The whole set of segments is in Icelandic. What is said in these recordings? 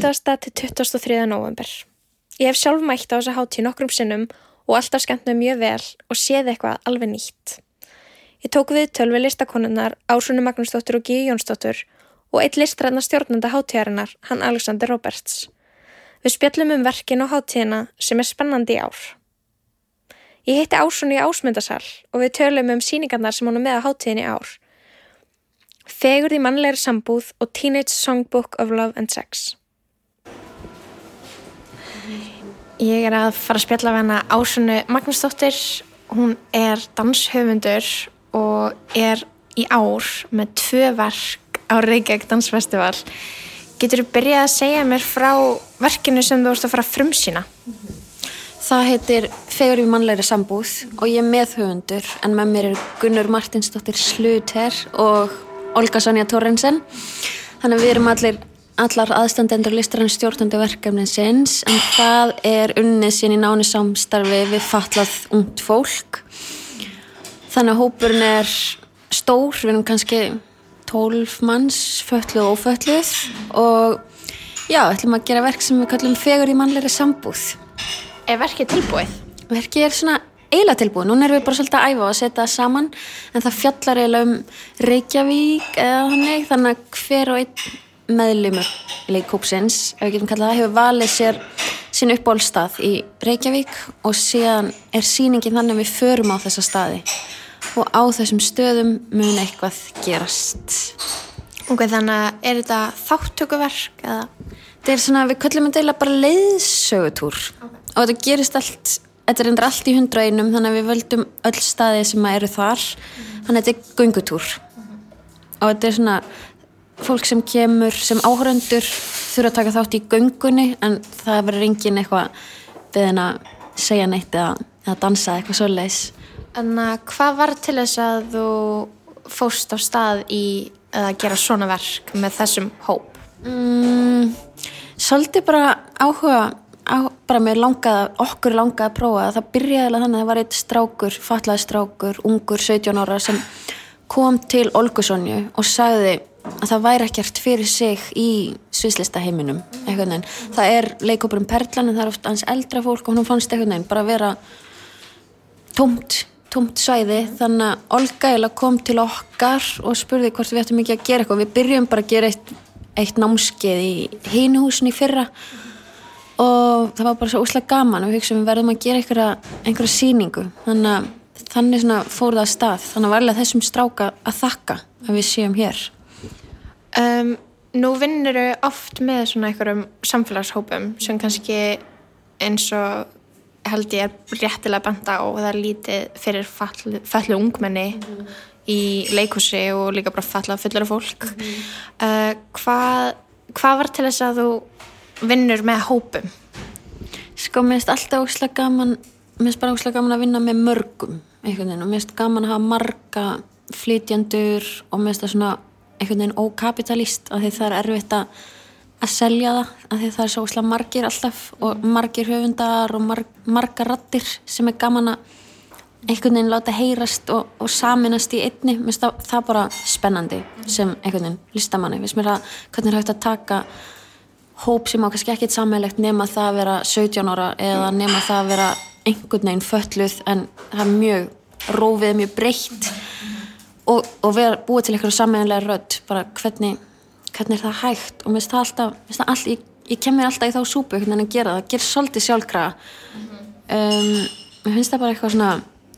20. til 23. november. Ég hef sjálf mætt á þessa hátíð nokkrum sinnum og alltaf skemmt með mjög vel og séð eitthvað alveg nýtt. Ég tók við tölvi listakonunnar Ásunni Magnúsdóttur og Gíu Jónsdóttur og eitt listræðna stjórnanda hátíðarinnar, hann Alexander Roberts. Við spjallum um verkin og hátíðina sem er spennandi í ár. Ég heitti Ásunni í Ásmundasal og við tölum um síningarnar sem hún er með á hátíðin í ár. Fegur því mannlegri sambúð og Teenage Songbook of Love and Sex. Ég er að fara að spjalla við hana Ásunnu Magnúsdóttir. Hún er danshöfundur og er í ár með tvö verk á Reykjavík Dansfestival. Getur þú byrjað að segja mér frá verkinu sem þú vorust að fara að frumsýna? Það heitir Fegur í mannlegri sambúð og ég er meðhöfundur en með mér er Gunnur Martinsdóttir Sluter og Olga Sonja Torrensen. Þannig að við erum allir allar aðstandendur listrann stjórnandi verkefnin sinns en það er unnið sín í náni samstarfi við fatlað ungt fólk. Þannig að hópurinn er stór, við erum kannski 12 manns, fölluð og ofölluð og já, ætlum að gera verk sem við kallum fegur í mannleiri sambúð. Er verkið tilbúið? Verkið er svona eiginlega tilbúið, núna erum við bara svolítið að æfa og að setja það saman en það fjallar eiginlega um Reykjavík eða þannig, þannig að hver og einn meðlumur leikópsins, ef við getum kallað það, hefur valið sér sín uppbólstað í Reykjavík og síðan er síningin þannig að við förum á þessa staði og á þessum stöðum mun eitthvað gerast. Ok, þannig að er þetta þáttökuverk eða? Þetta er svona, við kallum þetta eiginlega bara leiðsögutúr okay. og þetta gerist allt, þetta er endur allt í hundra einum þannig að við völdum öll staði sem eru þar, mm -hmm. þannig að þetta er göngutúr mm -hmm. og þetta er svona fólk sem kemur sem áhöröndur þurfa að taka þátt í göngunni en það verður engin eitthvað beðin að segja neitt eða, eða dansa eitthvað svo leiðis En hvað var til þess að þú fóst á stað í að gera svona verk með þessum hóp? Mm, Svolítið bara áhuga á, bara mér langaði, okkur langaði að prófa það byrjaði þannig að það var eitt strákur fatlaði strákur, ungur 17 ára sem kom til Olgusonju og sagði að það væri ekkert fyrir sig í svislista heiminum það er leikópurum Perlan en það er oft hans eldra fólk og hún fannst veginn bara að vera tómt, tómt svæði. Þannig að Olga kom til okkar og spurði hvort við ættum ekki að gera eitthvað. Við byrjum bara að gera eitt, eitt námskeið í hínuhúsin í fyrra. Og það var bara svo úslega gaman og við hugsaum við verðum að gera einhverja, einhverja síningu þannig að þannig fór það að stað. Þannig að varlega þessum stráka að þakka að við séum hér Um, nú vinnir þau oft með svona einhverjum samfélagshópum sem kannski eins og held ég er réttilega benda og það er lítið fyrir fallu, fallu ungmenni mm -hmm. í leikúsi og líka bara falla fullur af fólk mm -hmm. uh, hvað, hvað var til þess að þú vinnur með hópum? Sko mér finnst alltaf óslægt gaman mér finnst bara óslægt gaman að vinna með mörgum einhvern veginn og mér finnst gaman að hafa marga flytjandur og mér finnst það svona einhvern veginn ókapitalist af því það er erfitt að, að selja það af því það er svo svolítið margir alltaf og margir höfundar og marg, margar rattir sem er gaman að einhvern veginn láta heyrast og, og saminast í einni, mér finnst það, það bara spennandi sem einhvern veginn listamanni, finnst mér að hvernig er hægt að taka hóp sem á kannski ekkit sammeilegt nema það að vera 17 ára eða nema það að vera einhvern veginn fölluð en það er mjög rófið, mjög breytt og, og vera búið til eitthvað sammeðanlega rödd bara hvernig, hvernig er það hægt og mér finnst það alltaf, það all, ég, ég kemur alltaf í þá súpu veginn að gera það, ger svolítið sjálfkraga mm -hmm. um, mér finnst það bara eitthvað svona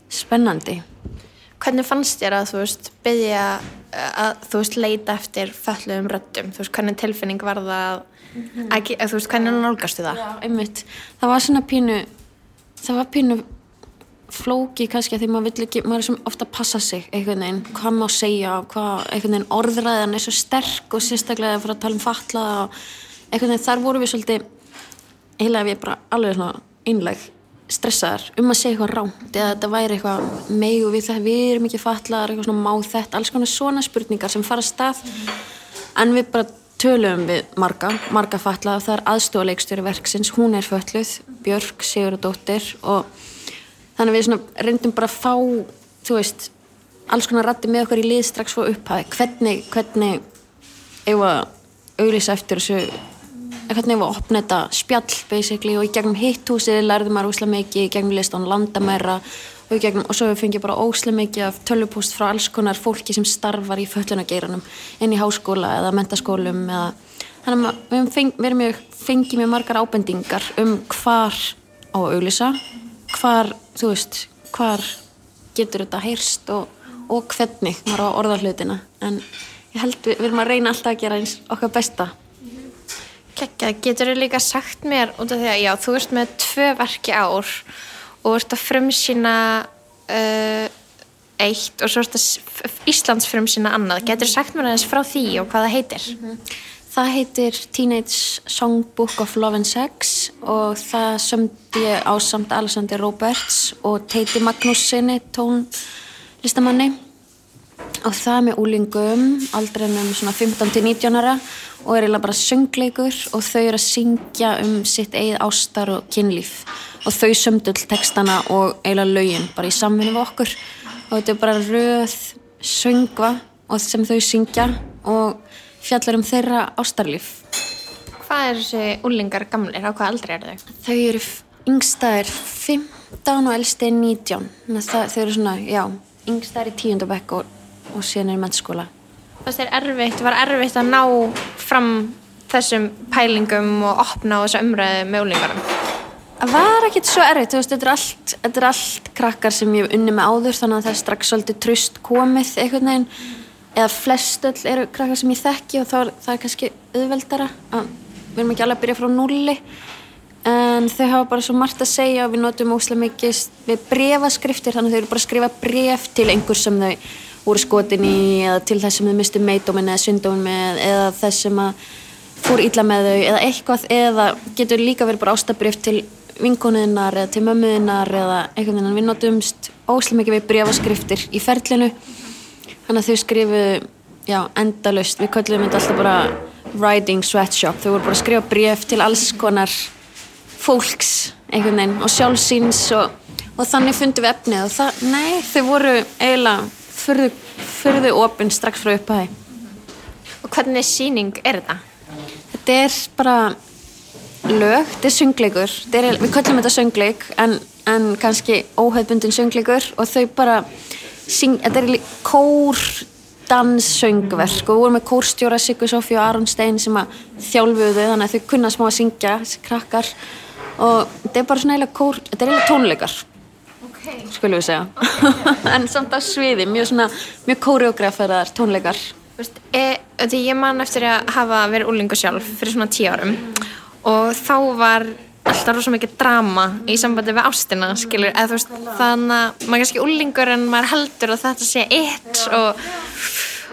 spennandi Hvernig fannst þér að þú veist byggja að þú veist leita eftir fölluðum röddum, þú veist hvernig tilfinning var það mm -hmm. að, að þú veist hvernig nálgastu það? Já, einmitt, það var svona pínu það var pínu flóki kannski því maður vill ekki, maður er sem ofta að passa sig einhvern veginn, hvað maður segja hvað, einhvern veginn orðræðan er svo sterk og sérstaklega fara að tala um fatla einhvern veginn þar voru við svolítið eiginlega við bara alveg svona einleg stressaðar um að segja eitthvað rámt eða þetta væri eitthvað megu við það, við erum ekki fatlaðar eitthvað svona má þetta, alls konar svona spurningar sem fara stað. En við bara töluðum við marga, marga fatlaða það er aðstofuleikstjóri verksins, hún er fölluð Björg Sigurðardóttir og þannig að við svona reyndum bara að fá þú veist, alls konar rætti með okkur í lið strax frá upphæði hvernig, hvernig ef auglýsa eftir þessu? Hvernig við opna þetta spjall basically og í gegnum hitthúsið lærðum maður óslega mikið, í gegnum listan landamæra og, gegnum, og svo fengið bara óslega mikið af tölvupúst frá alls konar fólki sem starfar í föllunageiranum inn í háskóla eða mentaskólum eða þannig að við, feng, við mjög, fengið mjög margar ábendingar um hvar á að auglýsa hvar, þú veist, hvar getur þetta heyrst og, og hvernig maður á orðarhlutina en ég held við, við erum að reyna alltaf að gera eins okkar besta Kekja, getur þú líka sagt mér út af því að já, þú ert með tvö verki ár og ert að frumsýna uh, eitt og svo ert að Íslands frumsýna annað. Getur þú sagt mér aðeins frá því og hvað það heitir? Mm -hmm. Það heitir Teenage Songbook of Love and Sex og það sömdi ég á samt Alessandri Roberts og Teiti Magnúsinni, tónlistamanni og það með úlingum aldrei um svona 15-19 ára og er eiginlega bara söngleikur og þau eru að syngja um sitt eigið ástar og kynlíf. Og þau sömdu all textana og eiginlega laugin bara í samfunni við okkur. Og þetta er bara röð söngva sem þau syngja og fjallar um þeirra ástarlíf Hvað er þessi úlingar gamlir? Á hvað aldrei eru þau? Þau eru yngstaðir 15 og elsti 19 það, þau eru svona, já, yngstaðir í tíundabekk og, og síðan er mennskóla Það er erfitt, var erfitt að ná fram þessum pælingum og opna þessu umræðu með úlingarum? Það var ekkert svo erfitt, veist, þetta, er allt, þetta er allt krakkar sem ég unni með áður þannig að það er strax svolítið tröst komið einhvern veginn eða flestöll eru krakkar sem ég þekki og er, það er kannski auðveldara að við erum ekki alveg að byrja frá núli en þau hafa bara svo margt að segja og við notum óslega mikið við brefaskriftir þannig að þau eru bara að skrifa bref til einhver sem þau voru skotin í eða til þess sem þau mistu meidómin eða syndómin með eða þess sem að fór ítla með þau eða eitthvað eða getur líka verið bara ástabrif til vinkonuðinnar eða til mömmuðinnar eða eitthvað við notumst óslæm mikið við brefaskriftir í ferlinu þannig að þau skrifu já, endalust, við köllum þetta alltaf bara writing sweatshop, þau voru bara að skrifa bref til alls konar fólks einhvern veginn og sjálfsýns og, og þannig fundum við efnið og það, nei, þau voru eiginlega fyrðu opinn strax frá upphæði Og hvernig síning er þetta? Þetta er bara lög, þetta er söngleikur. Er, við kallum þetta söngleik en, en kannski óhauðbundin söngleikur. Og þau bara syng, þetta er kór danssöngverk og við vorum með kórstjóra Sigur Sofí og Aron Stein sem að þjálfuðu þannig að þau kunna smá að syngja þessi krakkar og þetta er bara svona eiginlega kór, þetta er eiginlega tónleikar okay. skulum við segja okay. en samt á sviði, mjög svona mjög kóreograferaðar tónleikar e, ég man eftir að hafa verið úlingu sjálf fyrir svona tíu árum og þá var alltaf rosa mikið drama í sambandi við ástina skilur, eða þú veist þannig að maður er kannski úlingur en maður heldur að þetta sé eitt og,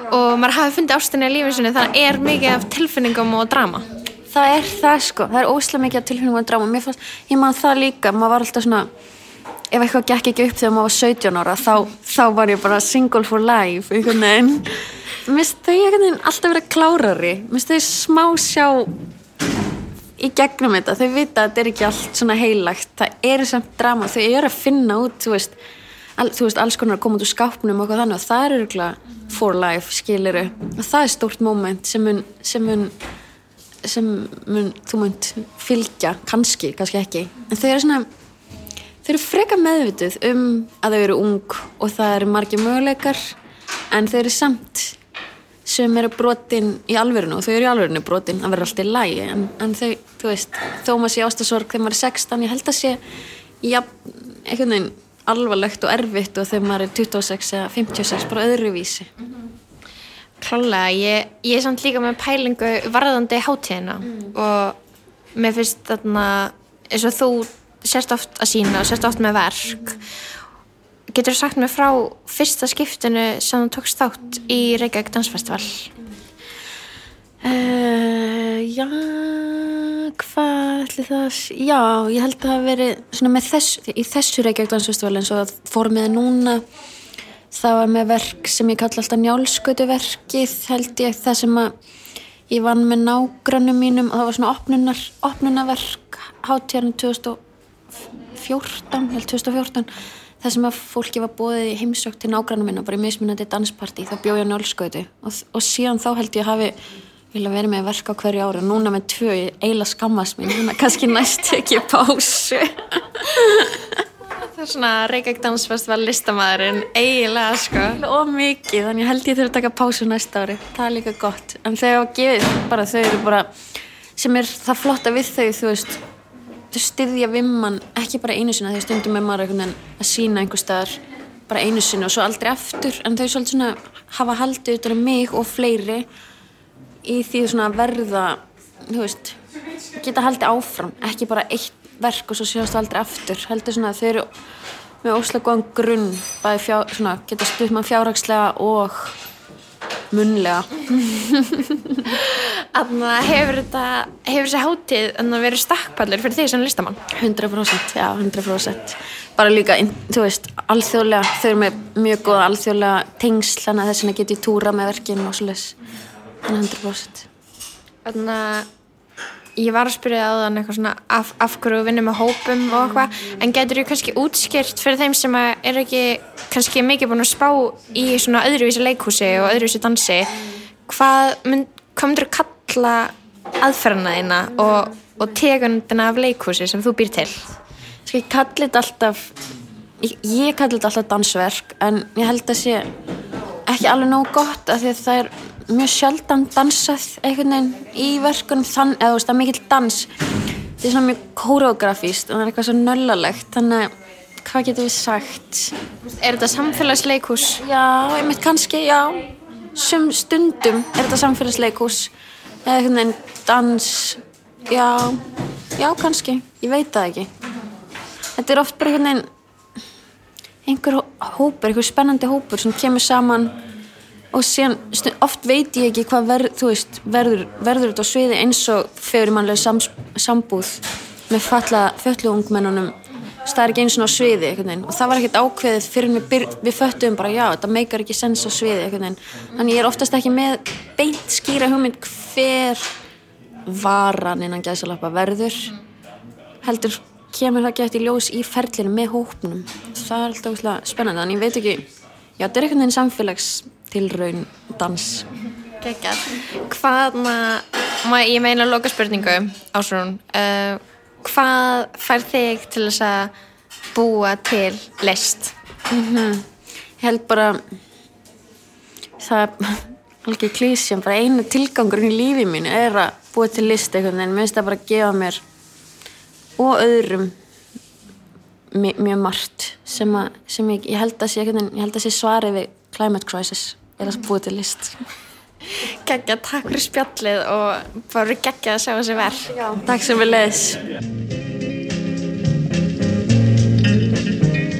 og maður hafi fundið ástina í lífið sinni þannig að er mikið af tilfinningum og drama. Það er það sko, það er óslæm mikið af tilfinningum og drama, fannst, ég man það líka, maður var alltaf svona ef eitthvað gekk ekki upp þegar maður var 17 ára þá, þá var ég bara single for life einhvern veginn. Mér finnst þau alltaf verið klárari. Mér finnst þau smá sjá í gegnum þetta. Þau vita að þetta er ekki allt svona heilagt. Það eru samt drama, þau eru að finna út þú veist, all, þú veist alls konar að koma út úr skápnum og þannig og það er öruglega for life, skiliru og það er stórt moment sem mun sem mun, sem mun þú munt fylgja, kannski, kannski ekki. En þau eru svona þau eru freka meðvituð um að þau eru ung og það eru margi möguleikar en þau eru samt sem eru brotin í alverðinu og þau eru í alverðinu brotin að vera alltaf í lægi en, en þau, þú veist, þó maður sé ástasorg þegar maður er 16, ég held að sé ja, einhvern veginn alvarlegt og erfitt og þegar maður er 26 eða 56, bara öðruvísi. Klálega, ég, ég er samt líka með pælingu varðandi hátíðina mm. og mér finnst þarna eins og þú sérst oft að sína og sérst oft með verk getur þú sagt mér frá fyrsta skiptinu sem þú tókst þátt í Reykjavík Dansfestival? Uh, Já hvað ætli það já, ég held að það með þess, í þessu Reykjavík Dansfestival eins og það fór með núna. Það var með verk sem ég kalla alltaf njálskötuverkið held ég. Það sem að ég vann með nágrannum mínum og það var svona opnunar, opnunarverk 2000 2014, held 2014 það sem að fólki var bóðið í heimsökt til nágrannu minna, bara í mismunandi dansparti þá bjóð ég á njálskautu og, og síðan þá held ég að hafi vil að vera með verk á hverju ári og núna með tvö, ég eiginlega skammast mín. Þannig að kannski næst ekki pásu. Það er svona Reykjavík Dansfestival listamæðurinn eiginlega sko. og mikið, þannig ég held ég þurfa að taka pásu næsta ári, það er líka gott. En þegar að gefið, bara þau eru bara sem er það flotta við þau þú veist, þau styðja vimman ekki bara einu sinna, þau stundum með maður einhvern veginn að sína einhver staðar bara einu sinna og svo aldrei aftur en þau svolítið svona hafa haldið utan um mig og fleiri í því svona verða þú veist, geta haldið áfram ekki bara eitt verk og svo sjáast það aldrei aftur heldur svona að þau eru með góðan grunn bæði fjár, svona, geta stuð mann fjárhagslega og munlega Þannig að hefur þetta, hefur þessi hátíð en að vera stakkpallur fyrir því sem listamann? 100% já, 100% bara líka, þú veist, alþjóðlega þau eru með mjög góða alþjóðlega tengsl þannig að þess vegna get ég túra með verkin og þannig 100% Þannig að ég var að spyrja á þann eitthvað svona af, af hverju við vinnum með hópum og eitthvað en getur þú kannski útskýrt fyrir þeim sem að er ekki kannski mikið búin að spá í svona öðruvísi leikhúsi og öðruvísi dansi hvað, mynd, hvað myndur þú kalla aðferðina þína og, og tegundina af leikhúsi sem þú býr til? Sko ég kalli þetta alltaf ég, ég kalli þetta alltaf dansverk en ég held að sé ekki alveg nóg gott af því að það er mjög sjaldan dansað einhvern veginn í verkunum þann, eða þú veist, það er mikill dans. Þetta er svona mjög koreografíst og það er eitthvað svo nöllalegt þannig að hvað getum við sagt? Er þetta samfélagsleikhús? já, einmitt kannski, já. Sum stundum er þetta samfélagsleikús eða einhvern veginn dans já, já kannski. Ég veit það ekki. Þetta er oft bara einhvern veginn einhver hó- hópur, einhver spennandi hópur sem kemur saman og síðan oft veit ég ekki hvað ver, veist, verður, verður þetta á sviði eins og fyrirmannlega sams, sambúð með falla föllu ungmennunum. Það er ekki eins og sviði og það var ekkert ákveðið fyrir við, byr, við föttuðum bara já, þetta meikar ekki sens á sviði þannig ég er oftast ekki með beint skýra hugmynd hver varan innan gæðsalappa verður. Heldur kemur það gett í ljós í ferlinu með hópnum. Það er alltaf spennandi þannig ég veit ekki, já þetta er einhvern veginn samfélags tilraun dans Gekjað. Hvað, ma, ég meina loka spurningu, Ásrún, uh, hvað fær þig til þess að búa til list? ég held bara það er alveg klísjum, bara einu tilgangurinn í lífi mínu er að búa til list einhvern veginn, mér finnst það bara að gefa mér og öðrum mjög margt sem, að, sem ég, ég held að sé einhvern veginn, ég held að sé svarið við climate crisis að búa til list Gekjað, takk fyrir spjallið og bara geggjað að sjá þessi verð. Já, takk sem við leiðis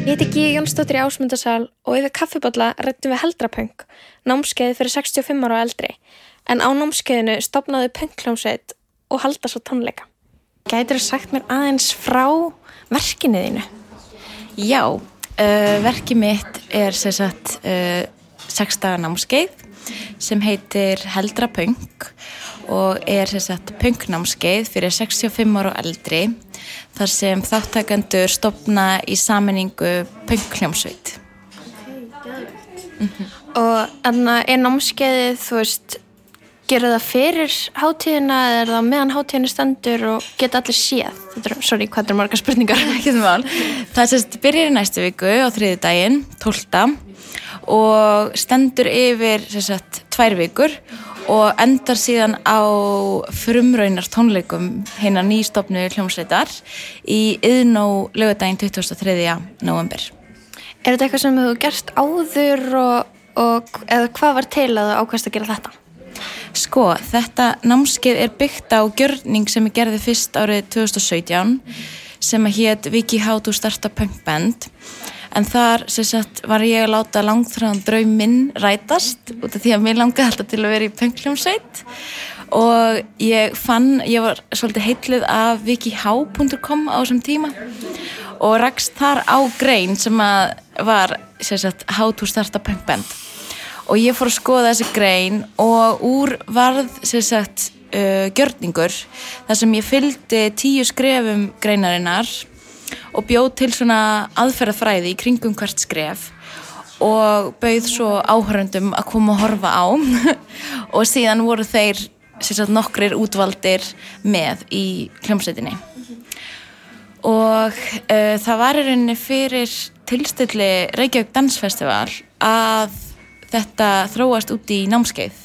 Ég heiti Gíði Jónsdóttir í Ásmundarsal og yfir kaffibotla rættum við heldrapöng, námskeið fyrir 65 ára og eldri, en á námskeiðinu stopnaði pöngljómsveit og halda svo tónleika. Gætir þú sagt mér aðeins frá verkinu þínu? Já, uh, verkið mitt er sagt uh, sextaga námskeið sem heitir Heldra Punk og er sagt punknámskeið fyrir 65 ára og eldri þar sem þáttakandur stopna í saminningu punkljómsveit. Og enna er námskeiðið, þú veist, gera það fyrir hátíðina eða er það meðan hátíðinu stendur og geta allir séð? Þetta er, sorry, hvað er marga spurningar? Það sagt byrjar í næstu viku á þriði daginn, 12. og stendur yfir sagt tvær vikur og endar síðan á frumraunar tónleikum hérna nýstofnu hljómsveitar í yðnó lögadaginn 23. november. Er þetta eitthvað sem þú hefur gert áður og, og eða hvað var til að ákvæmst að gera þetta? Sko, þetta námskeið er byggt á gjörning sem ég gerði fyrst árið 2017 sem að hétt Viki How to Starta Punk Band. En þar sagt var ég að láta langþráðan draum minn rætast út af því að mér langaði alltaf til að vera í punkljómsveit og ég fann, ég var svolítið heitluð af wikihow.com á þessum tíma og rakst þar á grein sem var sagt How to Starta Punk Band og ég fór að skoða þessi grein og úr varð sem sagt uh, gjörningur þar sem ég fylgdi tíu skrefum greinarinnar og bjóð til svona aðferðafræði í kringum hvert skref og bauð svo áhörundum að koma og horfa á. Og síðan voru þeir sagt, nokkrir útvaldir með í hljómsveitinni. Og uh, það var í rauninni fyrir tilstilli Reykjavík Dansfestival að þetta þróast út í námskeið.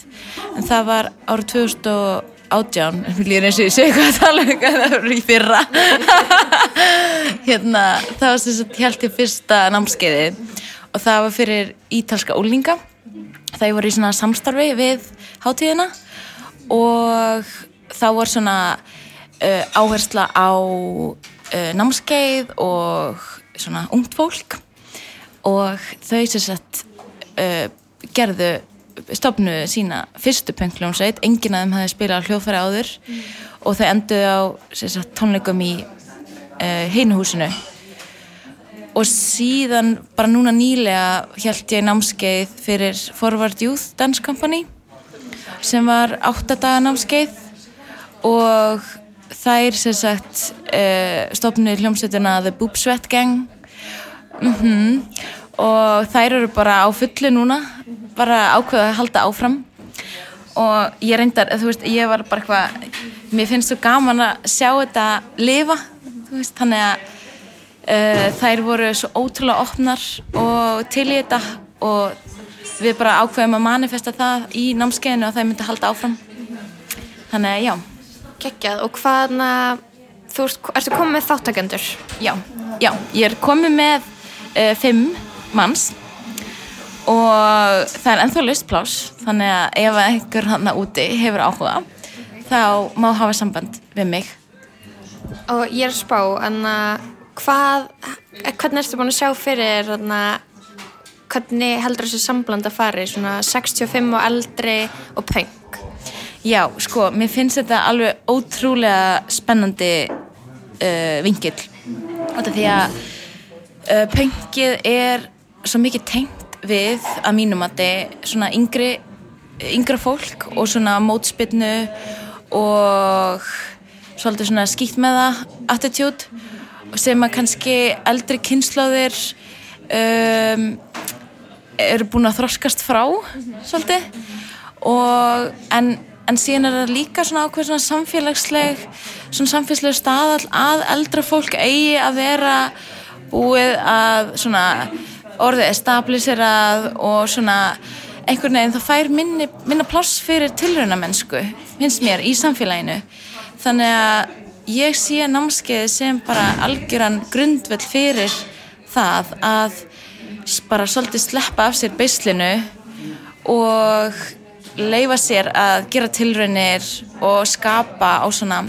En það var árið 2018 við líðum eins og ég segi hvað að tala um hvað það voru í fyrra. Hérna það var sem sagt helt í fyrsta námskeiði og það var fyrir ítalska úlinga það voru í svona samstarfi við hátíðina og þá var svona uh, áhersla á uh, námskeið og svona ungt fólk. Og þau sem sagt uh, gerðu stopnu sína fyrstu pöngljónsveit enginn af þeim hafi spilað hljóðfæri áður. Mm. og þau enduði á sagt, tónleikum í uh, heinuhúsinu og síðan bara núna nýlega held ég námskeið fyrir Forward Youth Dance Company sem var 8 daga námskeið. Og þær sem sagt uh, stopnuði hljómsveitina The Boob Sweat Gang. Mm -hmm. Og þær eru bara á fullu núna bara ákveða að halda áfram. Og ég reyndar, þú veist, ég var bara eitthvað, mér finnst þú gaman að sjá þetta lifa, þú veist, þannig að uh, þær voru svo ótrúlega opnar og til í þetta. Og við bara ákveðum að manifesta það í námskeiðinu og það myndi halda áfram. Þannig að já. Gekkjað, og hvaðna þú ert, ertu komið með þáttakendur? Já, já, ég er komið með uh, fimm manns og það er ennþá listplás þannig að ef einhver hann úti hefur áhuga þá má hafa samband við mig. Og ég er að spá en að hvað hvernig erstu búin að sjá fyrir anna, hvernig heldur þessi sambland að fari svona 65 og eldri og punk? Já, sko, mér finnst þetta alveg ótrúlega spennandi uh, vingil því að uh, punkið er svo mikið tengt við að mínum að þetta er svona yngri yngra fólk og svona mótspinnu og svolítið svona skýtt með það attitude sem að kannski eldri kynnslóðir um, eru búin að þroskast frá svolítið. Og en, en síðan er það líka svona ákveð svona samfélagsleg svona samfélagsleg staðall að eldra fólk eigi að vera búið að svona orðið establiserað og svona einhvern veginn það fær minni, minna pláss fyrir tilraunamennsku finnst mér í samfélaginu. Þannig að ég sé námskeið sem bara algjöran grundveld fyrir það að bara svolítið sleppa af sér beislinu og leifa sér að gera tilraunir og skapa á svona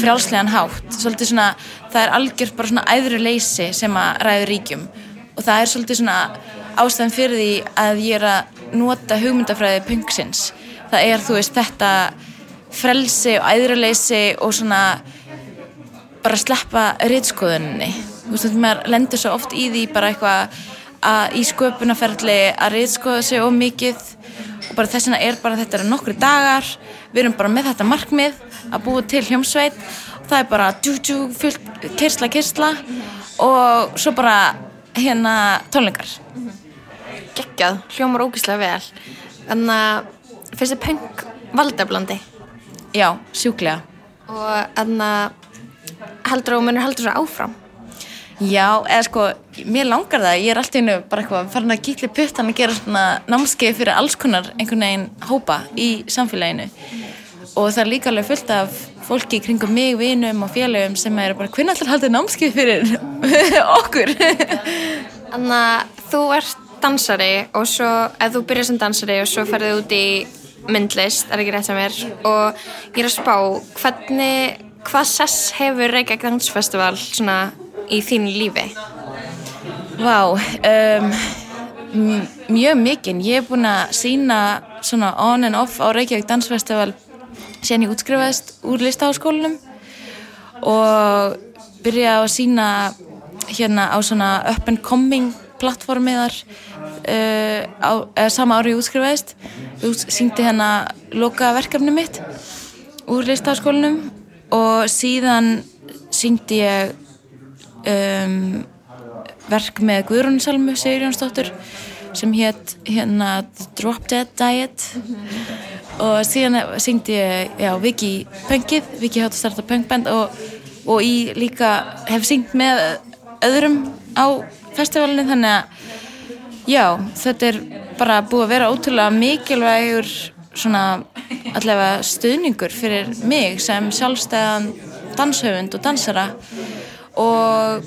frjálslegan hátt. Svolítið svona, það er algjör bara svona æðru leysi sem að ræður ríkjum og það er svolítið svona ástæðan fyrir því að ég er að nota hugmyndafræði punksins. Það er þú veist þetta frelsi og æðruleysi og svona bara sleppa riðskoðunni þú veist þetta maður lendur svo oft í því bara eitthvað að í sköpunarferðli að riðskoða sig og mikið. Og bara þess vegna er bara þetta er nokkru dagar. Við erum bara með þetta markmið að búa til hljómsveit. Og það er bara djú djú fullt kyrsla kyrsla og svo bara hérna tónleikar. Gekkjað, hljómar ógíslega vel. Þannig að finnst þið punk valdablandi? Já, sjúklega. Og þannig að heldur að munir heldur það áfram? Já, eða sko, mér langar það. Ég er alltaf innu bara eitthvað farin að gítli puttan að gera svona námskeið fyrir alls konar einhvern veginn hópa í samfélaginu og það er líka alveg fullt af fólki kringum mig, vinum og félögum sem er bara hvernig alltaf haldið námskið fyrir okkur? Þannig að þú ert dansari og svo, ef þú byrjar sem dansari og svo ferðið út í myndlist, er ekki rétt sem er og ég er að spá, hvernig hvað sess hefur Reykjavík Dansfestival svona í þínu lífi? Vá um, mjög mikinn, ég hef búin að sína svona on and off á Reykjavík Dansfestival sen ég útskrifaðist úr listaháskólinum og byrjaði að sína hérna á svona up and coming plattformiðar uh, á, sama ári ég útskrifaðist síndi hérna loka verkefni mitt úr listaháskólinum og síðan síndi ég um, verk með Guðrúnsalmu Sigurjónsdóttur sem hétt hérna Drop Dead Diet. Og síðan syngdi ég já, Viki Pöngið, Viki Hátt að starta Pöngband og, og ég líka hef syngt með öðrum á festivalinu. Þannig að já, þetta er bara búið að vera ótrúlega mikilvægur svona allavega stuðningur fyrir mig sem sjálfstæðan danshöfund og dansara. Og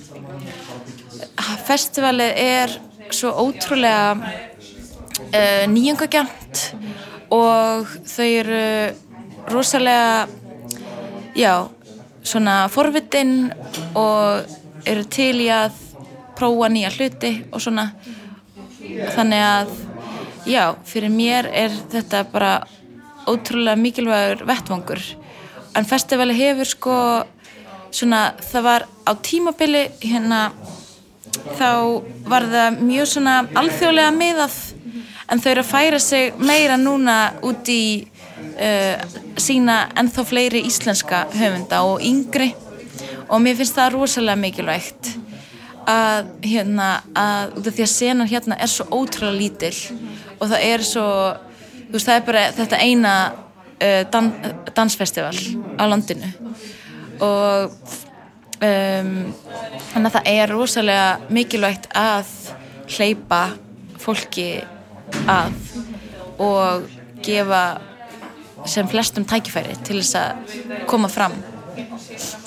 festivalið er svo ótrúlega uh, nýjungagjönd og þau eru rosalega já, svona forvitin og eru til í að prófa nýja hluti og svona. Þannig að já, fyrir mér er þetta bara ótrúlega mikilvægur vettvangur. En festivali hefur sko svona, það var á tímabili hérna þá var það mjög svona alþjóðlega miðað. En þau eru að færa sig meira núna út í uh, sína ennþá fleiri íslenska höfunda og yngri. Og mér finnst það rosalega mikilvægt að hérna að út af því að senan hérna er svo ótrúlega lítill og það er svo þú veist það er bara þetta eina uh, dan, dansfestival á landinu. Og um, þannig að það er rosalega mikilvægt að hleypa fólki að og gefa sem flestum tækifæri til þess að koma fram.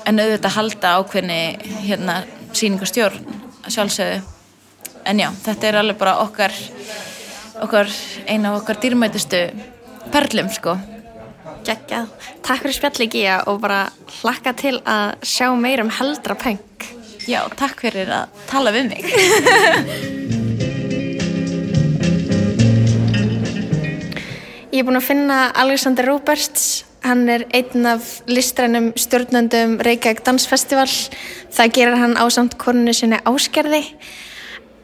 En auðvitað halda ákveðni hérna síningastjórn sjálfsögðu. En já, þetta er alveg bara okkar okkar, eina af okkar dýrmætustu perlum sko Gægjað, takk fyrir spjalli Gíja og bara hlakka til að sjá meir um heldra peng Já, takk fyrir að tala við mig Ég er búin að finna Alexander Roberts, hann er einn af listrænum stjórnendum Reykjavík Dansfestival. Það gerir hann á samt koninu sinni áskerði.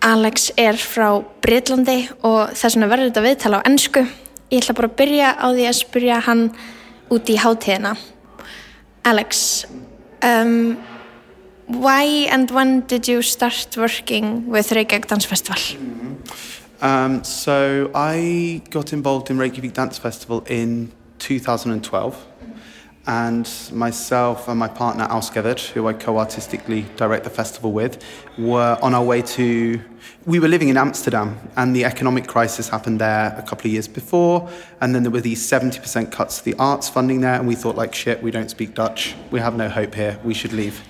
Alex er frá Breitlandi og þess vegna verður þetta viðtala á ennsku. Ég ætla bara að byrja á því að spyrja hann út í hátíðina. Alex, um, why and when did you start working with Reykjavík Dansfestival? Mm -hmm. Um, so I got involved in Reykjavik Dance Festival in 2012 and myself and my partner Ásgeir, who I co-artistically direct the festival with, were on our way to. We were living in Amsterdam, and the economic crisis happened there a couple of years before, and then there were these 70% cuts to the arts funding there, and we thought, like, shit, we don't speak Dutch, we have no hope here, we should leave.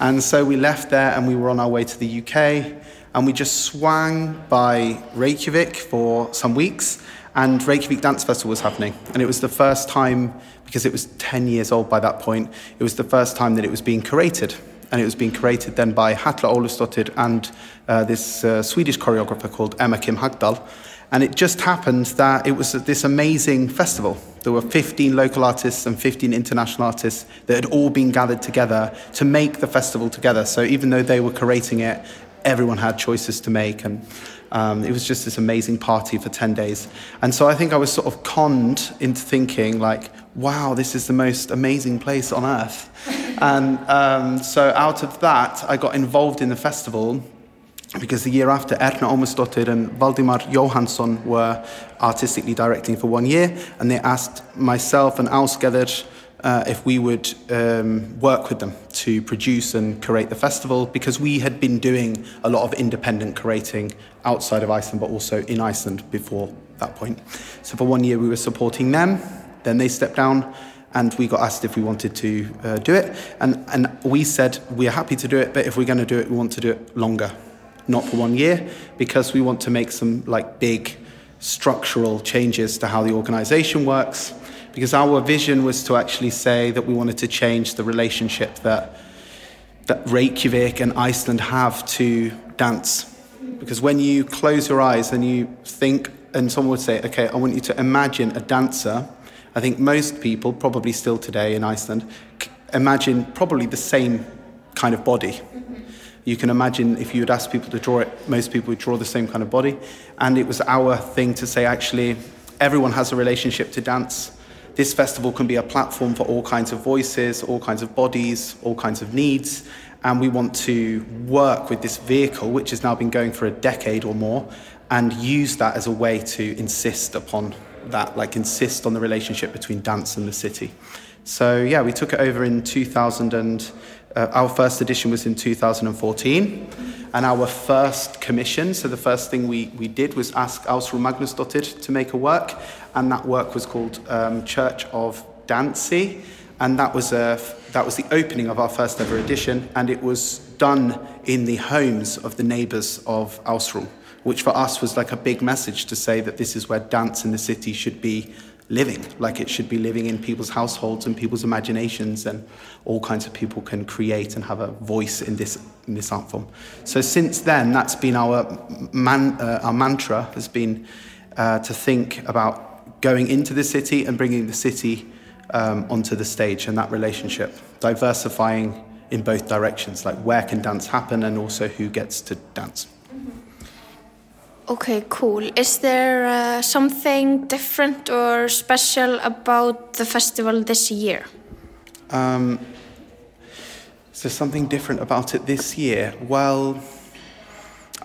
And so we left there, and we were on our way to the UK and we just swang by Reykjavik for some weeks and Reykjavik Dance Festival was happening and it was the first time because it was 10 years old by that point it was the first time that it was being curated and it was being created then by Hatla Olustottir and uh, this uh, Swedish choreographer called Emma Kim Hagdal and it just happened that it was this amazing festival. There were 15 local artists and 15 international artists that had all been gathered together to make the festival together. So even though they were curating it, everyone had choices to make and um, it was just this amazing party for 10 days and so i think i was sort of conned into thinking like wow this is the most amazing place on earth and um, so out of that i got involved in the festival because the year after Erna Omersdottir and Valdimar Johansson were artistically directing for one year and they asked myself and Ásgeir uh, if we would um, work with them to produce and curate the festival because we had been doing a lot of independent curating outside of Iceland but also in Iceland before that point. So for one year we were supporting them, then they stepped down and we got asked if we wanted to uh, do it and, and we said we are happy to do it but if we're going to do it we want to do it longer not for one year because we want to make some like big structural changes to how the organization works because our vision was to actually say that we wanted to change the relationship that that Reykjavik and Iceland have to dance. Because when you close your eyes and you think, and someone would say, okay, I want you to imagine a dancer, I think most people, probably still today in Iceland, imagine probably the same kind of body. You can imagine if you would ask people to draw it, most people would draw the same kind of body. And it was our thing to say, actually, everyone has a relationship to dance this festival can be a platform for all kinds of voices, all kinds of bodies, all kinds of needs. And we want to work with this vehicle, which has now been going for a decade or more, and use that as a way to insist upon that, like insist on the relationship between dance and the city. So yeah, we took it over in 2000 and uh, our first edition was in 2014 and our first commission, so the first thing we, we did was ask Magnus Magnusdottir to make a work and that work was called um, Church of Dancy and that was, a, that was the opening of our first ever edition and it was done in the homes of the neighbours of Ausrum, which for us was like a big message to say that this is where dance in the city should be living, like it should be living in people's households and people's imaginations, and all kinds of people can create and have a voice in this in this art form. So since then, that's been our man, uh, our mantra has been uh, to think about going into the city and bringing the city um, onto the stage and that relationship, diversifying in both directions, like where can dance happen and also who gets to dance. Okay, cool. Is there uh, something different or special about the festival this year? Um, is there something different about it this year? Well,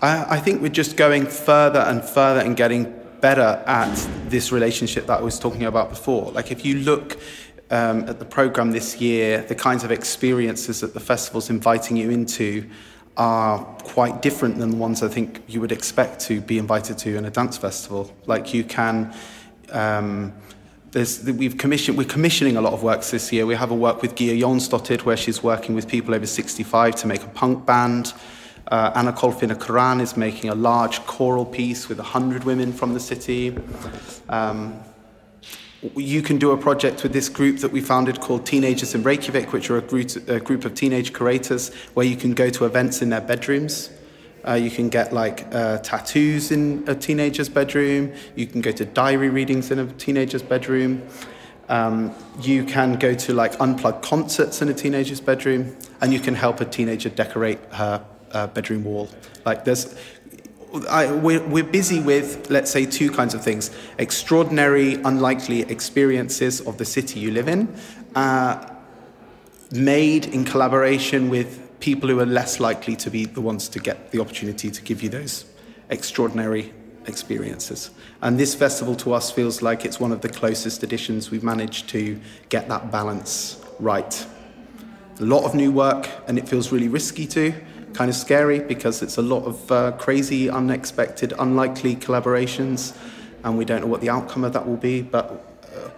I, I think we're just going further and further and getting better at this relationship that I was talking about before. Like, if you look um, at the program this year, the kinds of experiences that the festival's inviting you into are quite different than the ones I think you would expect to be invited to in a dance festival. Like you can, um, we've commissioned, we're commissioning a lot of works this year. We have a work with Gia Jonsdottir where she's working with people over 65 to make a punk band. Uh, Anna Kolfina Karan is making a large choral piece with 100 women from the city. Um, you can do a project with this group that we founded called Teenagers in Reykjavik, which are a group, a group of teenage curators where you can go to events in their bedrooms. Uh, you can get like uh, tattoos in a teenager's bedroom. You can go to diary readings in a teenager's bedroom. Um, you can go to like unplugged concerts in a teenager's bedroom, and you can help a teenager decorate her uh, bedroom wall. Like there's I, we're, we're busy with, let's say, two kinds of things extraordinary, unlikely experiences of the city you live in, uh, made in collaboration with people who are less likely to be the ones to get the opportunity to give you those extraordinary experiences. And this festival to us feels like it's one of the closest editions we've managed to get that balance right. A lot of new work, and it feels really risky too kind of scary because it's a lot of uh, crazy, unexpected, unlikely collaborations, and we don't know what the outcome of that will be. But uh,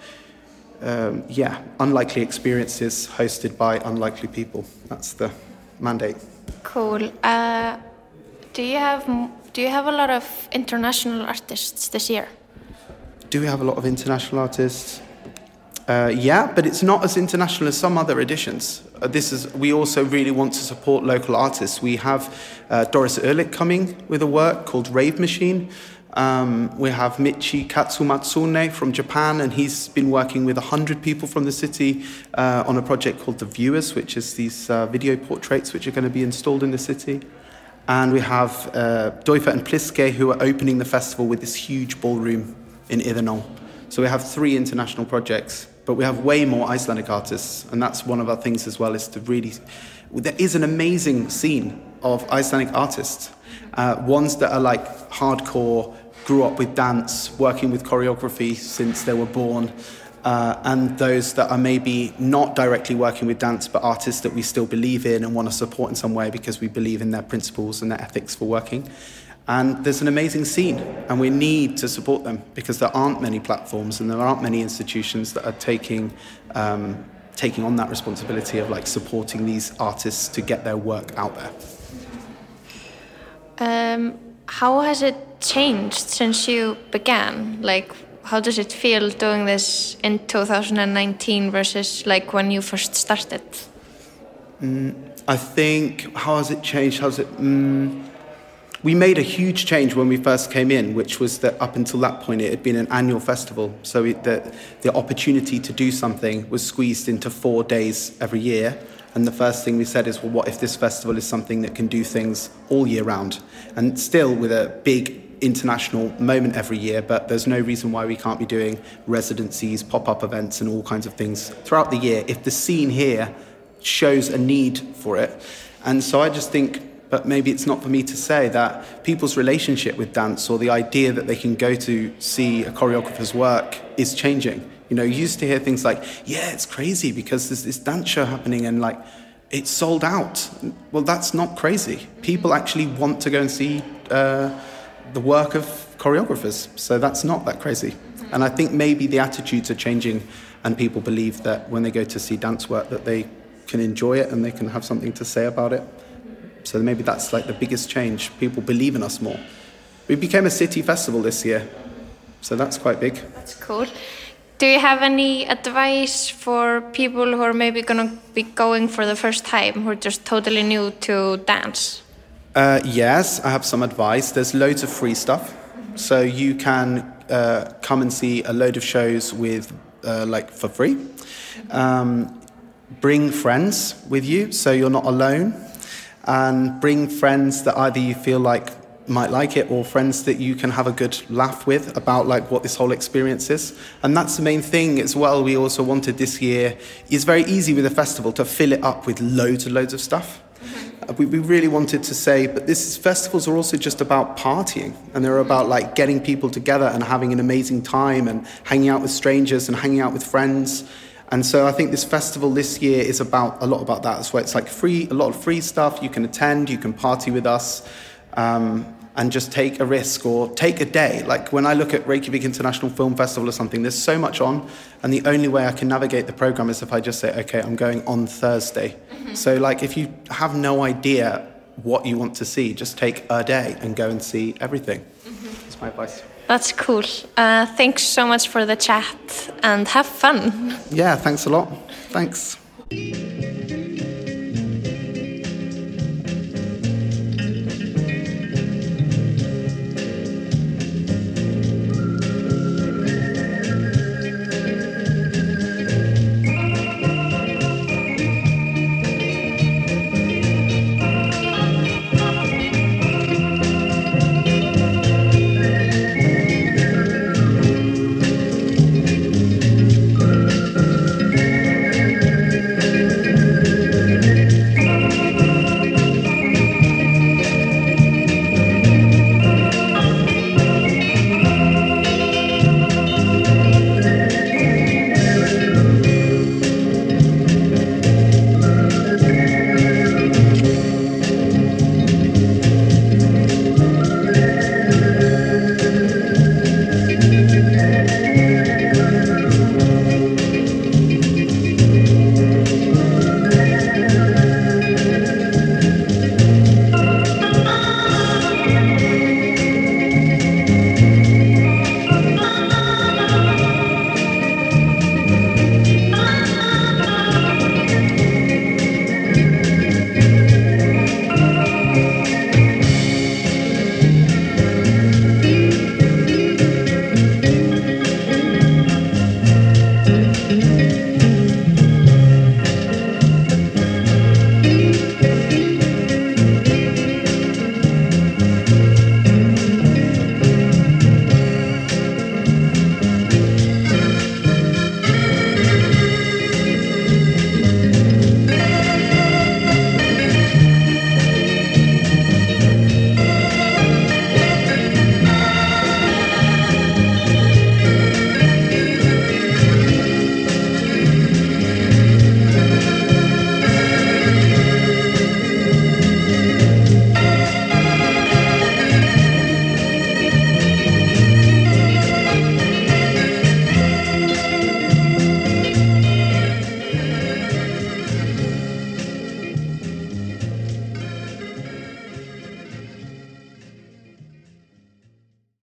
um, yeah, unlikely experiences hosted by unlikely people. That's the mandate. Cool. Uh, do you have do you have a lot of international artists this year? Do we have a lot of international artists? Uh, yeah, but it's not as international as some other editions. Uh, this is we also really want to support local artists. We have uh, Doris Ehrlich coming with a work called Rave Machine. Um, we have Michi Katsumatsune from Japan, and he's been working with 100 people from the city uh, on a project called The Viewers, which is these uh, video portraits which are going to be installed in the city. And we have uh, Doifa and Pliske, who are opening the festival with this huge ballroom in Iðnó. So we have three international projects but we have way more Icelandic artists, and that's one of our things as well. Is to really, there is an amazing scene of Icelandic artists, uh, ones that are like hardcore, grew up with dance, working with choreography since they were born. Uh, and those that are maybe not directly working with dance, but artists that we still believe in and want to support in some way because we believe in their principles and their ethics for working. And there's an amazing scene, and we need to support them because there aren't many platforms and there aren't many institutions that are taking, um, taking on that responsibility of like supporting these artists to get their work out there. Um, how has it changed since you began? Like, how does it feel doing this in 2019 versus like when you first started? Mm, I think how has it changed? How's it? Mm, we made a huge change when we first came in, which was that up until that point it had been an annual festival. So it, the, the opportunity to do something was squeezed into four days every year. And the first thing we said is, well, what if this festival is something that can do things all year round? And still with a big international moment every year, but there's no reason why we can't be doing residencies, pop up events, and all kinds of things throughout the year if the scene here shows a need for it. And so I just think but maybe it's not for me to say that people's relationship with dance or the idea that they can go to see a choreographer's work is changing. You know, you used to hear things like, yeah, it's crazy because there's this dance show happening and like it's sold out. Well, that's not crazy. People actually want to go and see uh, the work of choreographers. So that's not that crazy. And I think maybe the attitudes are changing and people believe that when they go to see dance work that they can enjoy it and they can have something to say about it. So maybe that's like the biggest change. People believe in us more. We became a city festival this year. So that's quite big. That's cool. Do you have any advice for people who are maybe going to be going for the first time, who are just totally new to dance? Uh, yes, I have some advice. There's loads of free stuff. So you can uh, come and see a load of shows with, uh, like, for free. Um, bring friends with you so you're not alone. And bring friends that either you feel like might like it or friends that you can have a good laugh with about like what this whole experience is. And that's the main thing as well we also wanted this year. It's very easy with a festival to fill it up with loads and loads of stuff. Uh, we, we really wanted to say but this is, festivals are also just about partying and they're about like getting people together and having an amazing time and hanging out with strangers and hanging out with friends and so I think this festival this year is about a lot about that. Why it's like free, a lot of free stuff. You can attend, you can party with us, um, and just take a risk or take a day. Like when I look at Reykjavik International Film Festival or something, there's so much on, and the only way I can navigate the program is if I just say, okay, I'm going on Thursday. Mm-hmm. So like if you have no idea what you want to see, just take a day and go and see everything. Mm-hmm. That's my advice. That's cool. Uh, thanks so much for the chat and have fun. Yeah, thanks a lot. Thanks.